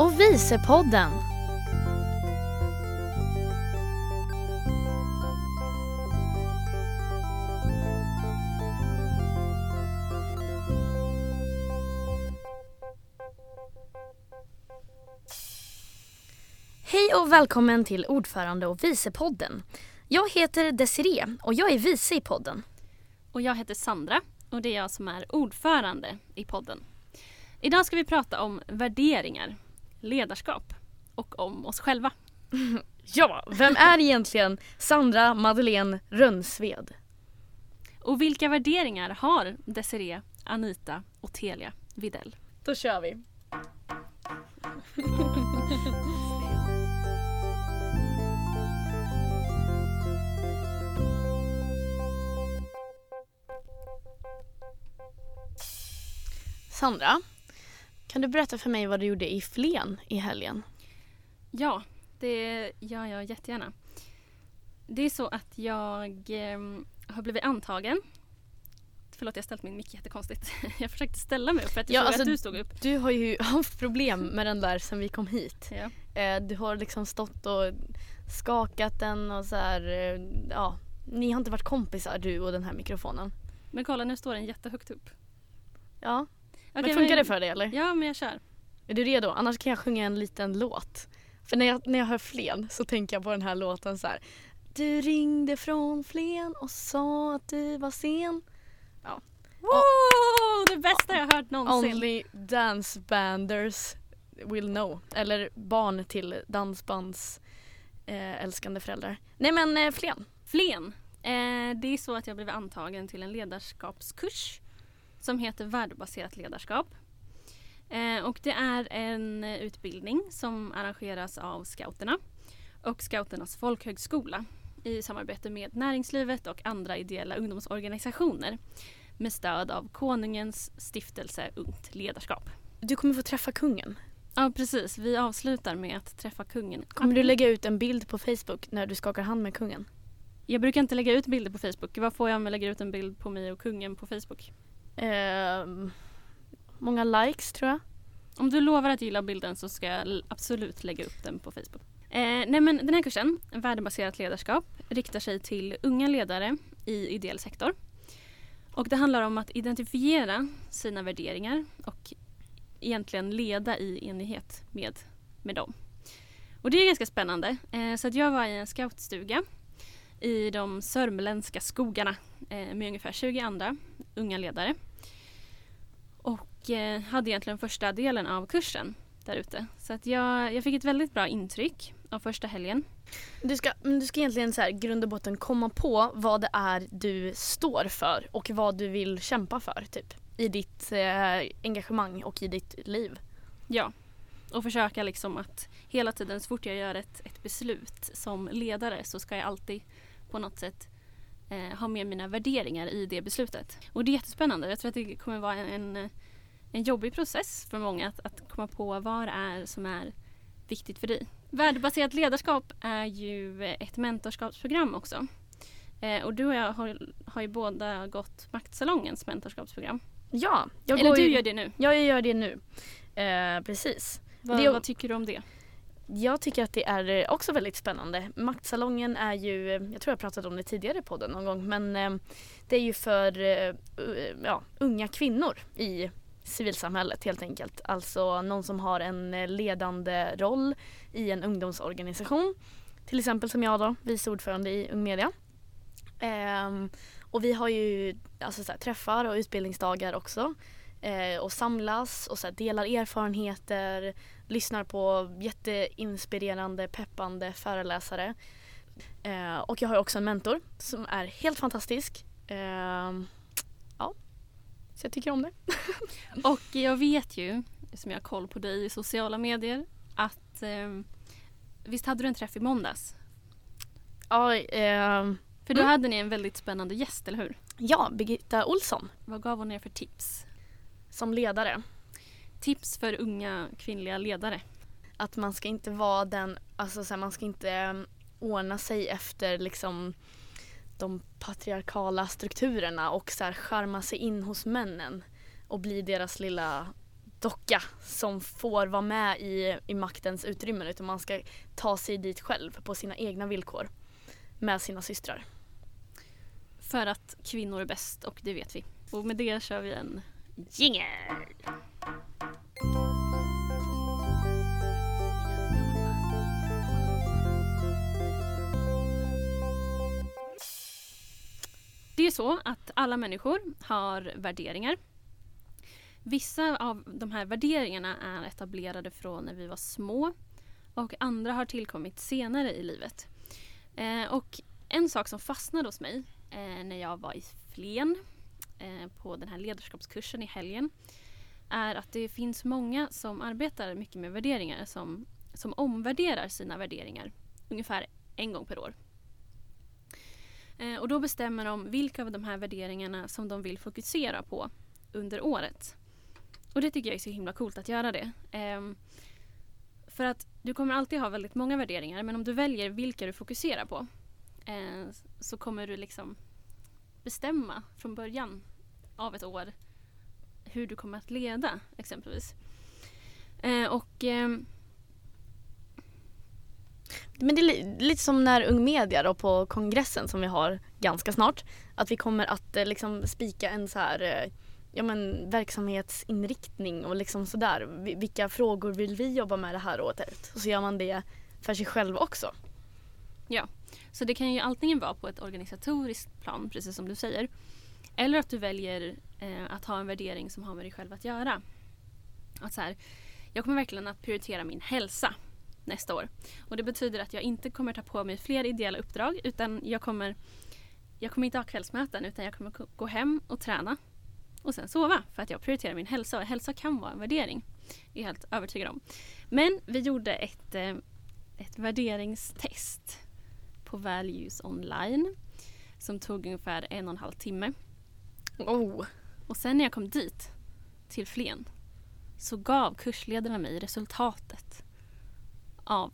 Och Visepodden. Hej och välkommen till ordförande och vicepodden. Jag heter Desiree och jag är vice i podden. Och jag heter Sandra och det är jag som är ordförande i podden. Idag ska vi prata om värderingar, ledarskap och om oss själva. Ja, vem är egentligen Sandra Madeleine Rönnsved? Och vilka värderingar har Desiree, Anita och Telia Videll? Då kör vi. Sandra, kan du berätta för mig vad du gjorde i Flen i helgen? Ja, det gör jag jättegärna. Det är så att jag eh, har blivit antagen. Förlåt, jag har ställt min mick jättekonstigt. Jag försökte ställa mig upp för att jag Ja, såg alltså, att du stod upp. Du har ju haft problem med den där sen vi kom hit. Ja. Eh, Du har liksom stått och skakat den och så här, eh, ja. Ni har inte varit kompisar du och den här mikrofonen. Men kolla, nu står den jättehögt upp. Ja, men funkar det för dig eller? Ja, men jag kör. Är du redo? Annars kan jag sjunga en liten låt. För när jag, när jag hör Flen så tänker jag på den här låten så här. Du ringde från Flen och sa att du var sen. Wow, det bästa jag hört någonsin. Only dance banders will know. Eller barn till dansbands eh, älskande föräldrar. Nej men eh, Flen. Flen. Eh, det är så att jag blivit antagen till en ledarskapskurs som heter värdebaserat ledarskap. Eh, och det är en utbildning som arrangeras av scouterna och scouternas folkhögskola i samarbete med näringslivet och andra ideella ungdomsorganisationer med stöd av Konungens stiftelse Ungt ledarskap. Du kommer få träffa kungen. Ja precis, vi avslutar med att träffa kungen. Kommer du lägga ut en bild på Facebook när du skakar hand med kungen? Jag brukar inte lägga ut bilder på Facebook. Vad får jag om jag lägger ut en bild på mig och kungen på Facebook? Ehm, många likes tror jag. Om du lovar att gilla bilden så ska jag absolut lägga upp den på Facebook. Eh, nej men den här kursen, Värdebaserat ledarskap, riktar sig till unga ledare i ideell sektor. Och det handlar om att identifiera sina värderingar och egentligen leda i enighet med, med dem. Och det är ganska spännande. Eh, så att jag var i en scoutstuga i de sörmländska skogarna eh, med ungefär 20 andra unga ledare. Och eh, hade egentligen första delen av kursen där ute. Så att jag, jag fick ett väldigt bra intryck av första helgen. Du ska, men du ska egentligen så här, grund och botten komma på vad det är du står för och vad du vill kämpa för typ. I ditt eh, engagemang och i ditt liv. Ja. Och försöka liksom att hela tiden så fort jag gör ett, ett beslut som ledare så ska jag alltid på något sätt eh, ha med mina värderingar i det beslutet. Och det är jättespännande. Jag tror att det kommer vara en, en, en jobbig process för många att, att komma på vad det är som är viktigt för dig. Värdebaserat ledarskap är ju ett mentorskapsprogram också. Eh, och du och jag har, har ju båda gått Maktsalongens mentorskapsprogram. Ja, jag Eller du ju, gör det nu. Ja, jag gör det nu. Eh, precis. Vad, Det- vad tycker du om det? Jag tycker att det är eh, också väldigt spännande. Maktsalongen är ju, eh, jag tror jag pratat om det tidigare i podden någon gång, men eh, det är ju för ja, unga kvinnor i civilsamhället helt enkelt. Alltså någon som har en ledande roll i en ungdomsorganisation. Till exempel som jag då, vice ordförande i Ung Media. Ehm, och vi har ju alltså, så här, träffar och utbildningsdagar också. Eh, och samlas och så här, delar erfarenheter, lyssnar på jätteinspirerande, peppande föreläsare. Eh, och jag har också en mentor som är helt fantastisk. Eh, ja, så jag tycker om det. Och jag vet ju, som jag har koll på dig i sociala medier, att eh, visst hade du en träff i måndags? Ja, eh, För då Mm. hade ni en väldigt spännande gäst, eller hur? ja, Birgitta Olsson Vad gav hon er för tips? som ledare. Tips för unga kvinnliga ledare. Att man ska inte vara den, alltså så här, man ska inte eh, ordna sig efter liksom de patriarkala strukturerna och så här charma sig in hos männen och bli deras lilla docka som får vara med i, i maktens utrymmen utan man ska ta sig dit själv på sina egna villkor med sina systrar. För att kvinnor är bäst och det vet vi. Och med det kör vi en jingel! Det är så att alla människor har värderingar. Vissa av de här värderingarna är etablerade från när vi var små och andra har tillkommit senare i livet. Eh, och en sak som fastnade hos mig eh, när jag var i Flen eh, på den här ledarskapskursen i helgen är att det finns många som arbetar mycket med värderingar som, som omvärderar sina värderingar ungefär en gång per år. Eh, och då bestämmer de vilka av de här värderingarna som de vill fokusera på under året. Och det tycker jag är så himla coolt att göra det. Ehm, för att du kommer alltid ha väldigt många värderingar men om du väljer vilka du fokuserar på eh, så kommer du liksom bestämma från början av ett år hur du kommer att leda exempelvis. Eh, och Eh, Men det är lite som när Ung Media då på kongressen som vi har ganska snart. Att vi kommer att eh, liksom spika en så här eh, ja, men, verksamhetsinriktning och liksom sådär. Vilka frågor vill vi jobba med det här året? Och så gör man det för sig själv också. Ja, Så det kan ju antingen vara på ett organisatoriskt plan, precis som du säger. Eller att du väljer eh, att ha en värdering som har med dig själv att göra. Att så här, jag kommer verkligen att prioritera min hälsa nästa år. Och det betyder att jag inte kommer ta på mig fler ideella uppdrag utan jag kommer, jag kommer inte ha kvällsmöten utan jag kommer gå- hem och träna och sen sova för att jag prioriterar min hälsa och hälsa kan vara en värdering. Det är jag helt övertygad om. Men vi gjorde ett, eh, ett värderingstest på Values online som tog ungefär en och en halv timme. Oh. Och sen när jag kom dit, till Flen, så gav kursledarna mig resultatet av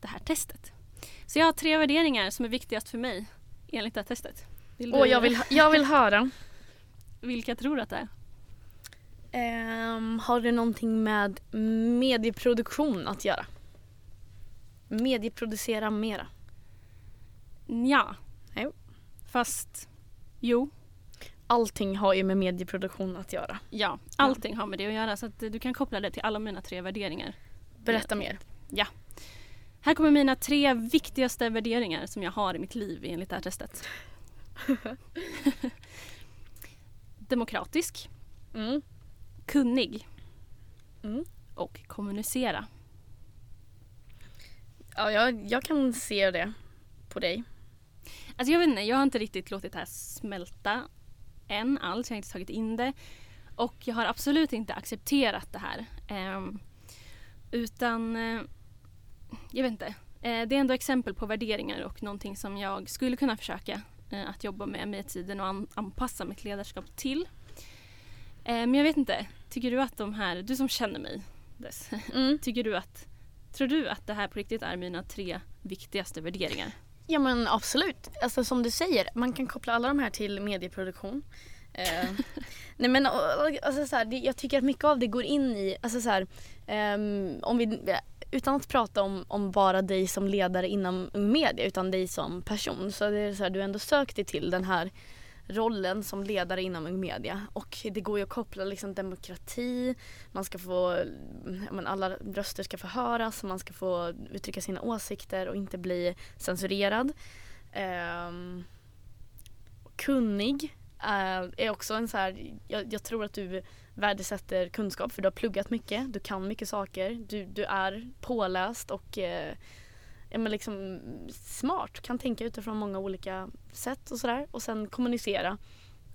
det här testet. Så jag har tre värderingar som är viktigast för mig enligt det här testet. Vill Och jag vill, jag vill höra. Vilka tror du att det är? Ehm, har det någonting med medieproduktion att göra? Medieproducera mera. Ja. Jo. Fast jo, Allting har ju med medieproduktion att göra. ja. Allting har med det att göra så att du kan koppla det till alla mina tre värderingar. Berätta mer. Här kommer mina tre viktigaste värderingar som jag har i mitt liv enligt det här testet. Demokratisk, Mm. kunnig Mm. och kommunicera. Ja, jag, jag kan se det på dig. Alltså jag vet inte, jag har inte riktigt låtit det här smälta än alls. Jag har inte tagit in det. Och jag har absolut inte accepterat det här. Ehm, utan, eh, jag vet inte. Eh, det är ändå exempel på värderingar och någonting som jag skulle kunna försöka eh, att jobba med med tiden och an- anpassa mitt ledarskap till. Eh, men jag vet inte, tycker du att de här, du som känner mig, Des, Mm. tycker du att, tror du att det här på riktigt är mina tre viktigaste värderingar? Ja men absolut. Alltså som du säger, man kan koppla alla de här till medieproduktion. Eh, nej men alltså, så här, jag tycker att mycket av det går in i, alltså så här, ehm, om vi, utan att prata om, om bara dig som ledare inom Media utan dig som person. Så det är så här, du har ändå sökt dig till den här rollen som ledare inom Ung Media och det går ju att koppla liksom demokrati, man ska få, ja, men alla röster ska få höras, man ska få uttrycka sina åsikter och inte bli censurerad. Ehm, kunnig eh, är också en så här, jag, jag tror att du värdesätter kunskap för du har pluggat mycket, du kan mycket saker, du, du är påläst och eh, ja, men liksom smart, kan tänka utifrån många olika sätt och sådär. Och sen kommunicera.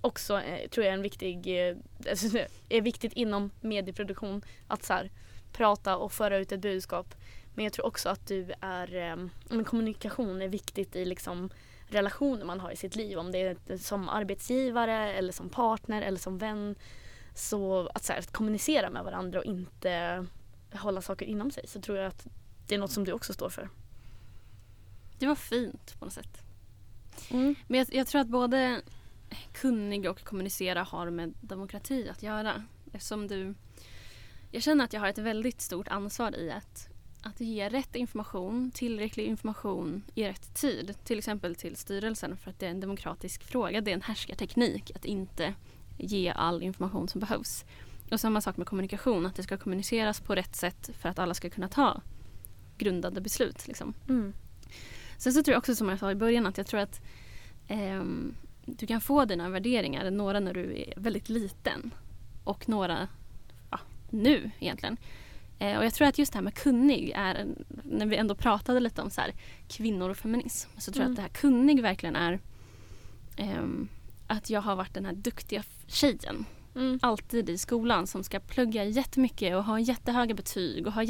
Också eh, tror jag är en viktig, eh, alltså, är viktigt inom medieproduktion att så här, prata och föra ut ett budskap. Men jag tror också att du är, eh, men kommunikation är viktigt i liksom relationer man har i sitt liv. Om det är som arbetsgivare eller som partner eller som vän. Så att, så här, att kommunicera med varandra och inte hålla saker inom sig så tror jag att det är något som du också står för. Det var fint på något sätt. Mm. Men jag, jag tror att både kunnig och kommunicera har med demokrati att göra. Eftersom du, Jag känner att jag har ett väldigt stort ansvar i att, att ge rätt information, tillräcklig information i rätt tid. Till exempel till styrelsen för att det är en demokratisk fråga. Det är en härskarteknik att inte ge all information som behövs. Och samma sak med kommunikation, att det ska kommuniceras på rätt sätt för att alla ska kunna ta grundade beslut. Liksom. Mm. Sen så tror jag också som jag sa i början att jag tror att ehm, du kan få dina värderingar, några när du är väldigt liten och några ja, nu egentligen. Eh, och jag tror att just det här med kunnig är, en- när vi ändå pratade lite om så här, kvinnor och feminism, så tror jag Mm. att det här kunnig verkligen är ehm, att jag har varit den här duktiga tjejen Mm. alltid i skolan som ska plugga jättemycket och ha jättehöga betyg och ha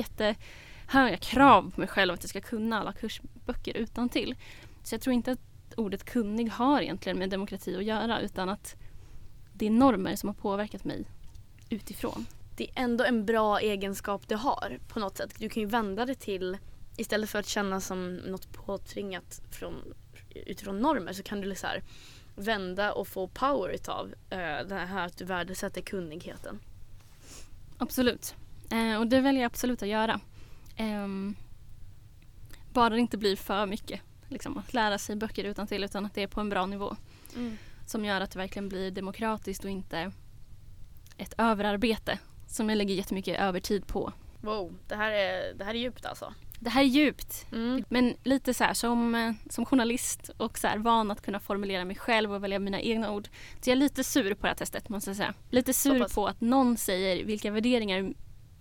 jättehöga krav på mig själv att jag ska kunna alla kursböcker utan till. Så jag tror inte att ordet kunnig har egentligen med demokrati att göra utan att det är normer som har påverkat mig utifrån. Det är ändå en bra egenskap du har på något sätt. Du kan ju vända det till, istället för att känna som något påtvingat från, utifrån normer så kan du så här, vända och få power utav eh, det här att du värdesätter kunnigheten. Absolut. Eh, och det väljer jag absolut att göra. Ehm, bara det inte blir för mycket. Liksom, att lära sig böcker utan till utan att det är på en bra nivå. som gör att det verkligen blir demokratiskt och inte ett överarbete som jag lägger jättemycket övertid på. Wow, det här är, det här är djupt alltså. Det här är djupt. Mm. Men lite så här som, eh, som journalist och så här van att kunna formulera mig själv och välja mina egna ord. Så jag är lite sur på det här testet måste jag säga. Lite sur på att någon säger vilka värderingar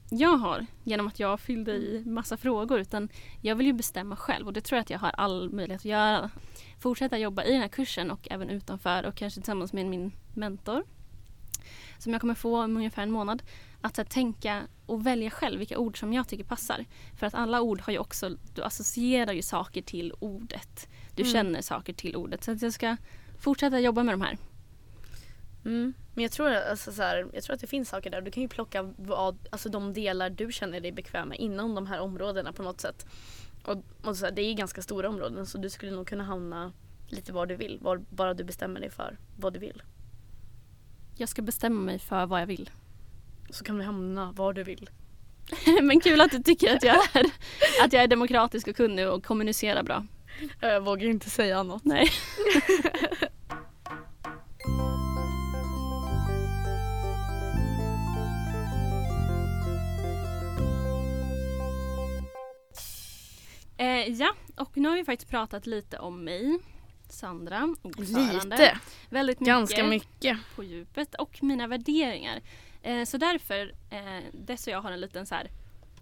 jag har genom att jag fyllde i massa frågor. Utan jag vill ju bestämma själv och det tror jag att jag har all möjlighet att göra. Fortsätta jobba i den här kursen och även utanför och kanske tillsammans med min mentor som jag kommer få om ungefär en månad. Att här, tänka och välja själv vilka ord som jag tycker passar. För att alla ord har ju också, du associerar ju saker till ordet. Du Mm. känner saker till ordet. Så att jag ska fortsätta jobba med de här. Mm. Men jag tror, alltså, så här, jag tror att det finns saker där. Du kan ju plocka vad, alltså, de delar du känner dig bekväm med inom de här områdena på något sätt. Och, och så här, det är ganska stora områden så du skulle nog kunna hamna lite var du vill. Var, bara du bestämmer dig för vad du vill. Jag ska bestämma mig för vad jag vill. Så kan du hamna var du vill. Men kul att du tycker att jag, är, att jag är demokratisk och kunnig och kommunicerar bra. Jag vågar inte säga annat. Nej. ja, och nu har vi faktiskt pratat lite om mig, Sandra, ordförande. Lite. Väldigt mycket Ganska mycket. på djupet och mina värderingar. Eh, så därför, eh, Dess och jag har en liten så här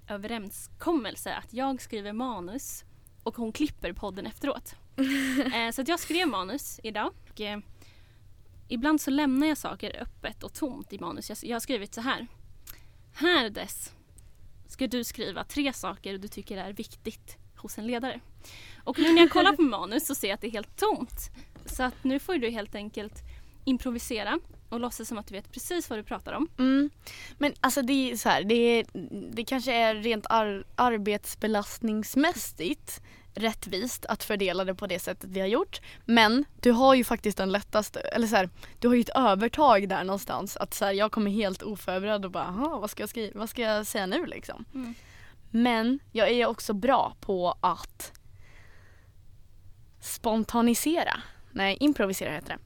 överenskommelse att jag skriver manus och hon klipper podden efteråt. eh, så att jag skrev manus idag. Och, eh, ibland så lämnar jag saker öppet och tomt i manus. Jag, jag har skrivit så här. Här Dess ska du skriva tre saker du tycker är viktigt hos en ledare. Och nu när jag kollar på manus så ser jag att det är helt tomt. Så att nu får du helt enkelt improvisera och låtsas som att du vet precis vad du pratar om. Mm. Men alltså det är så här, det, är, det kanske är rent ar- arbetsbelastningsmässigt rättvist att fördela det på det sättet vi har gjort. Men du har ju faktiskt den lättaste, eller så här, du har ju ett övertag där någonstans. Att så här, jag kommer helt oförberedd och bara, "Aha, vad ska jag skriva, vad ska jag säga nu liksom? Mm. Men jag är också bra på att spontanisera. Nej, improvisera heter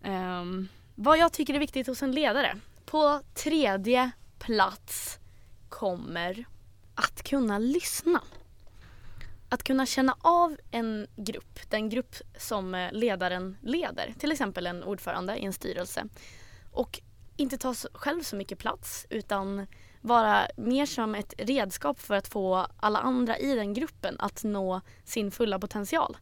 det. Um, vad jag tycker är viktigt hos en ledare. På tredje plats kommer att kunna lyssna. Att kunna känna av en grupp, den grupp som eh, ledaren leder. Till exempel en ordförande i en styrelse. Och inte ta själv så mycket plats utan vara mer som ett redskap för att få alla andra i den gruppen att nå sin fulla potential.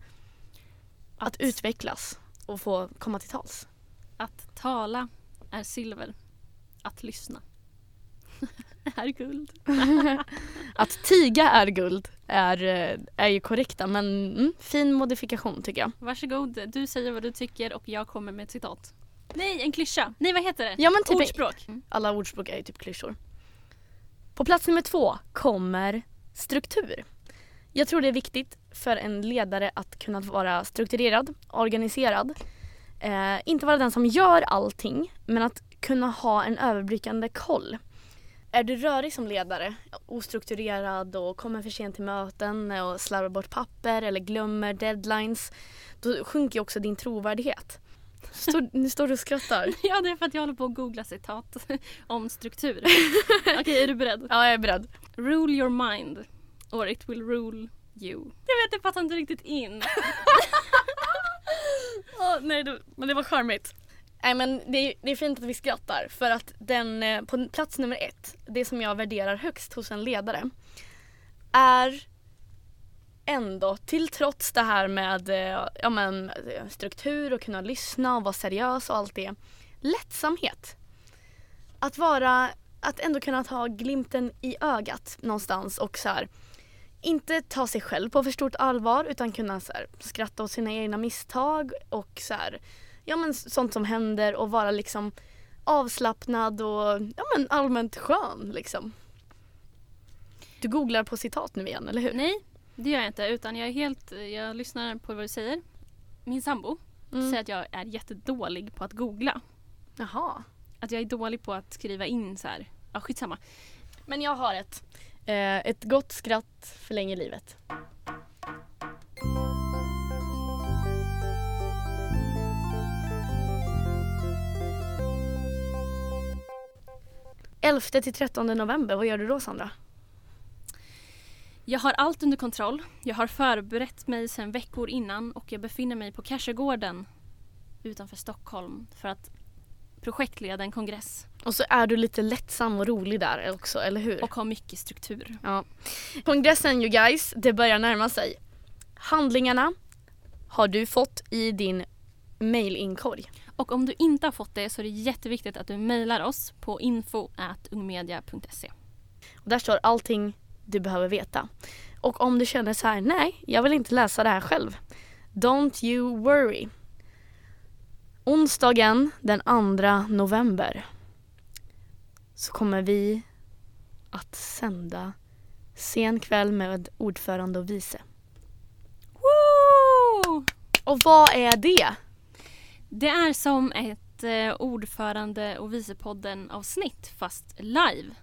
Att, Att- utvecklas och få komma till tals. Att tala är silver. Att lyssna är guld. Att tiga är guld är, eh, är ju korrekta men mm, fin modifikation tycker jag. Varsågod, du säger vad du tycker och jag kommer med ett citat. Nej, en klyscha. Nej, vad heter det? Ja men typ Ordspråk. alla ordspråk är ju typ klyschor. På plats nummer två kommer struktur. Jag tror det är viktigt för en ledare att kunna vara strukturerad, organiserad. Eh, inte vara den som gör allting men att kunna ha en överblickande koll. är du rörig som ledare, ostrukturerad och kommer för sent till möten och slarvar bort papper eller glömmer deadlines, då sjunker också din trovärdighet. Står, nu står och skrattar. Ja, det är för att jag håller på att googla citat om struktur. Okej, är du beredd? Ja, jag är beredd. Rule your mind or it will rule you. Jag vet, det passar inte riktigt in. Oh, nej, det, men det var charmigt. Nej men det är, det är fint att vi skrattar för att den, eh, på plats nummer ett, det som jag värderar högst hos en ledare är ändå, till trots det här med eh, ja, men, eh, struktur och kunna lyssna och vara seriös och allt det, lättsamhet. Att vara, att ändå kunna ta glimten i ögat någonstans och så här, inte ta sig själv på för stort allvar utan kunna så här, skratta åt sina egna misstag och så här, ja, men sånt som händer och vara liksom avslappnad och ja, men allmänt skön. Liksom. Du googlar på citat nu igen, eller hur? Nej, det gör jag inte utan jag är helt, jag lyssnar på vad du säger. Min sambo Mm. säger att jag är jättedålig på att googla. Jaha. Att jag är dålig på att skriva in så här. Ja, skitsamma. Men jag har ett. Eh, ett gott skratt förlänger livet. Elfte till 13 november, vad gör du då Sandra? Jag har allt under kontroll. Jag har förberett mig sedan veckor innan och jag befinner mig på Karsegården utanför Stockholm för att projektleda en kongress Och så är du lite lättsam och rolig där också, eller hur? och har mycket struktur. Ja. Kongressen you guys, det börjar närma sig. Handlingarna har du fått i din mailinkorg. Och om du inte har fått det så är det jätteviktigt att du mejlar oss på info.ungmedia.se. Där står allting du behöver veta. Och om du känner så här, nej, jag vill inte läsa det här själv. Don't you worry. Onsdagen den 2 november så kommer vi att sända sen kväll med ordförande och vice. Woo! Och vad är det? Det är som ett eh, ordförande och vicepodden avsnitt fast live.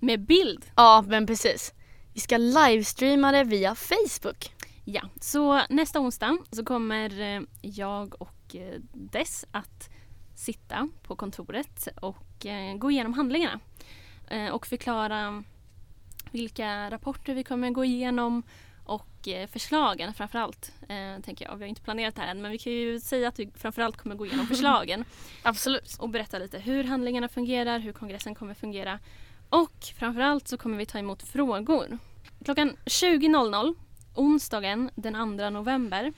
Med bild. Ja, men precis. Vi ska livestreama det via Facebook. Ja, så nästa onsdag så kommer eh, jag och eh, Dess att sitta på kontoret och eh, gå igenom handlingarna. Och förklara vilka rapporter vi kommer gå igenom och förslagen framförallt. Eh, tänker jag. Vi har inte planerat det här än men vi kan ju säga att vi framförallt kommer gå igenom förslagen Absolut. och berätta lite hur handlingarna fungerar, hur kongressen kommer fungera. Och framförallt så kommer vi ta emot frågor. Klockan 20.00 onsdagen den 2 november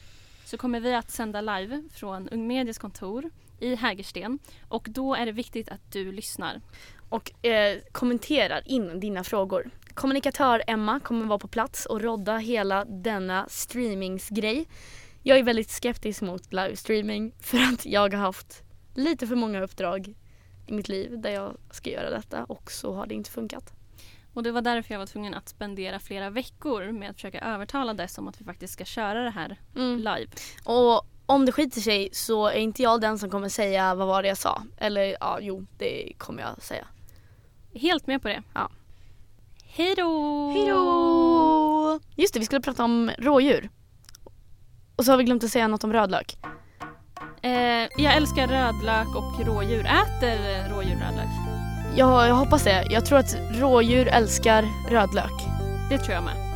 så kommer vi att sända live från Ung Medias kontor i Hägersten och då är det viktigt att du lyssnar. och eh, kommenterar in dina frågor. Kommunikatör Emma kommer vara på plats och rodda hela denna streamingsgrej. Jag är väldigt skeptisk mot livestreaming för att jag har haft lite för många uppdrag i mitt liv där jag ska göra detta och så har det inte funkat. Och det var därför jag var tvungen att spendera flera veckor med att försöka övertala dess om att vi faktiskt ska köra det här Mm. live. Och om det skiter sig så är inte jag den som kommer säga vad var det jag sa. Eller ja, jo, det kommer jag säga. Helt med på det. Ja. Hej då! Hejdå! Just det, vi skulle prata om rådjur. Och så har vi glömt att säga något om rödlök. Eh, jag älskar rödlök och rådjur. Äter rådjur rödlök? Ja, jag hoppas det. Jag tror att rådjur älskar rödlök. Det tror jag med.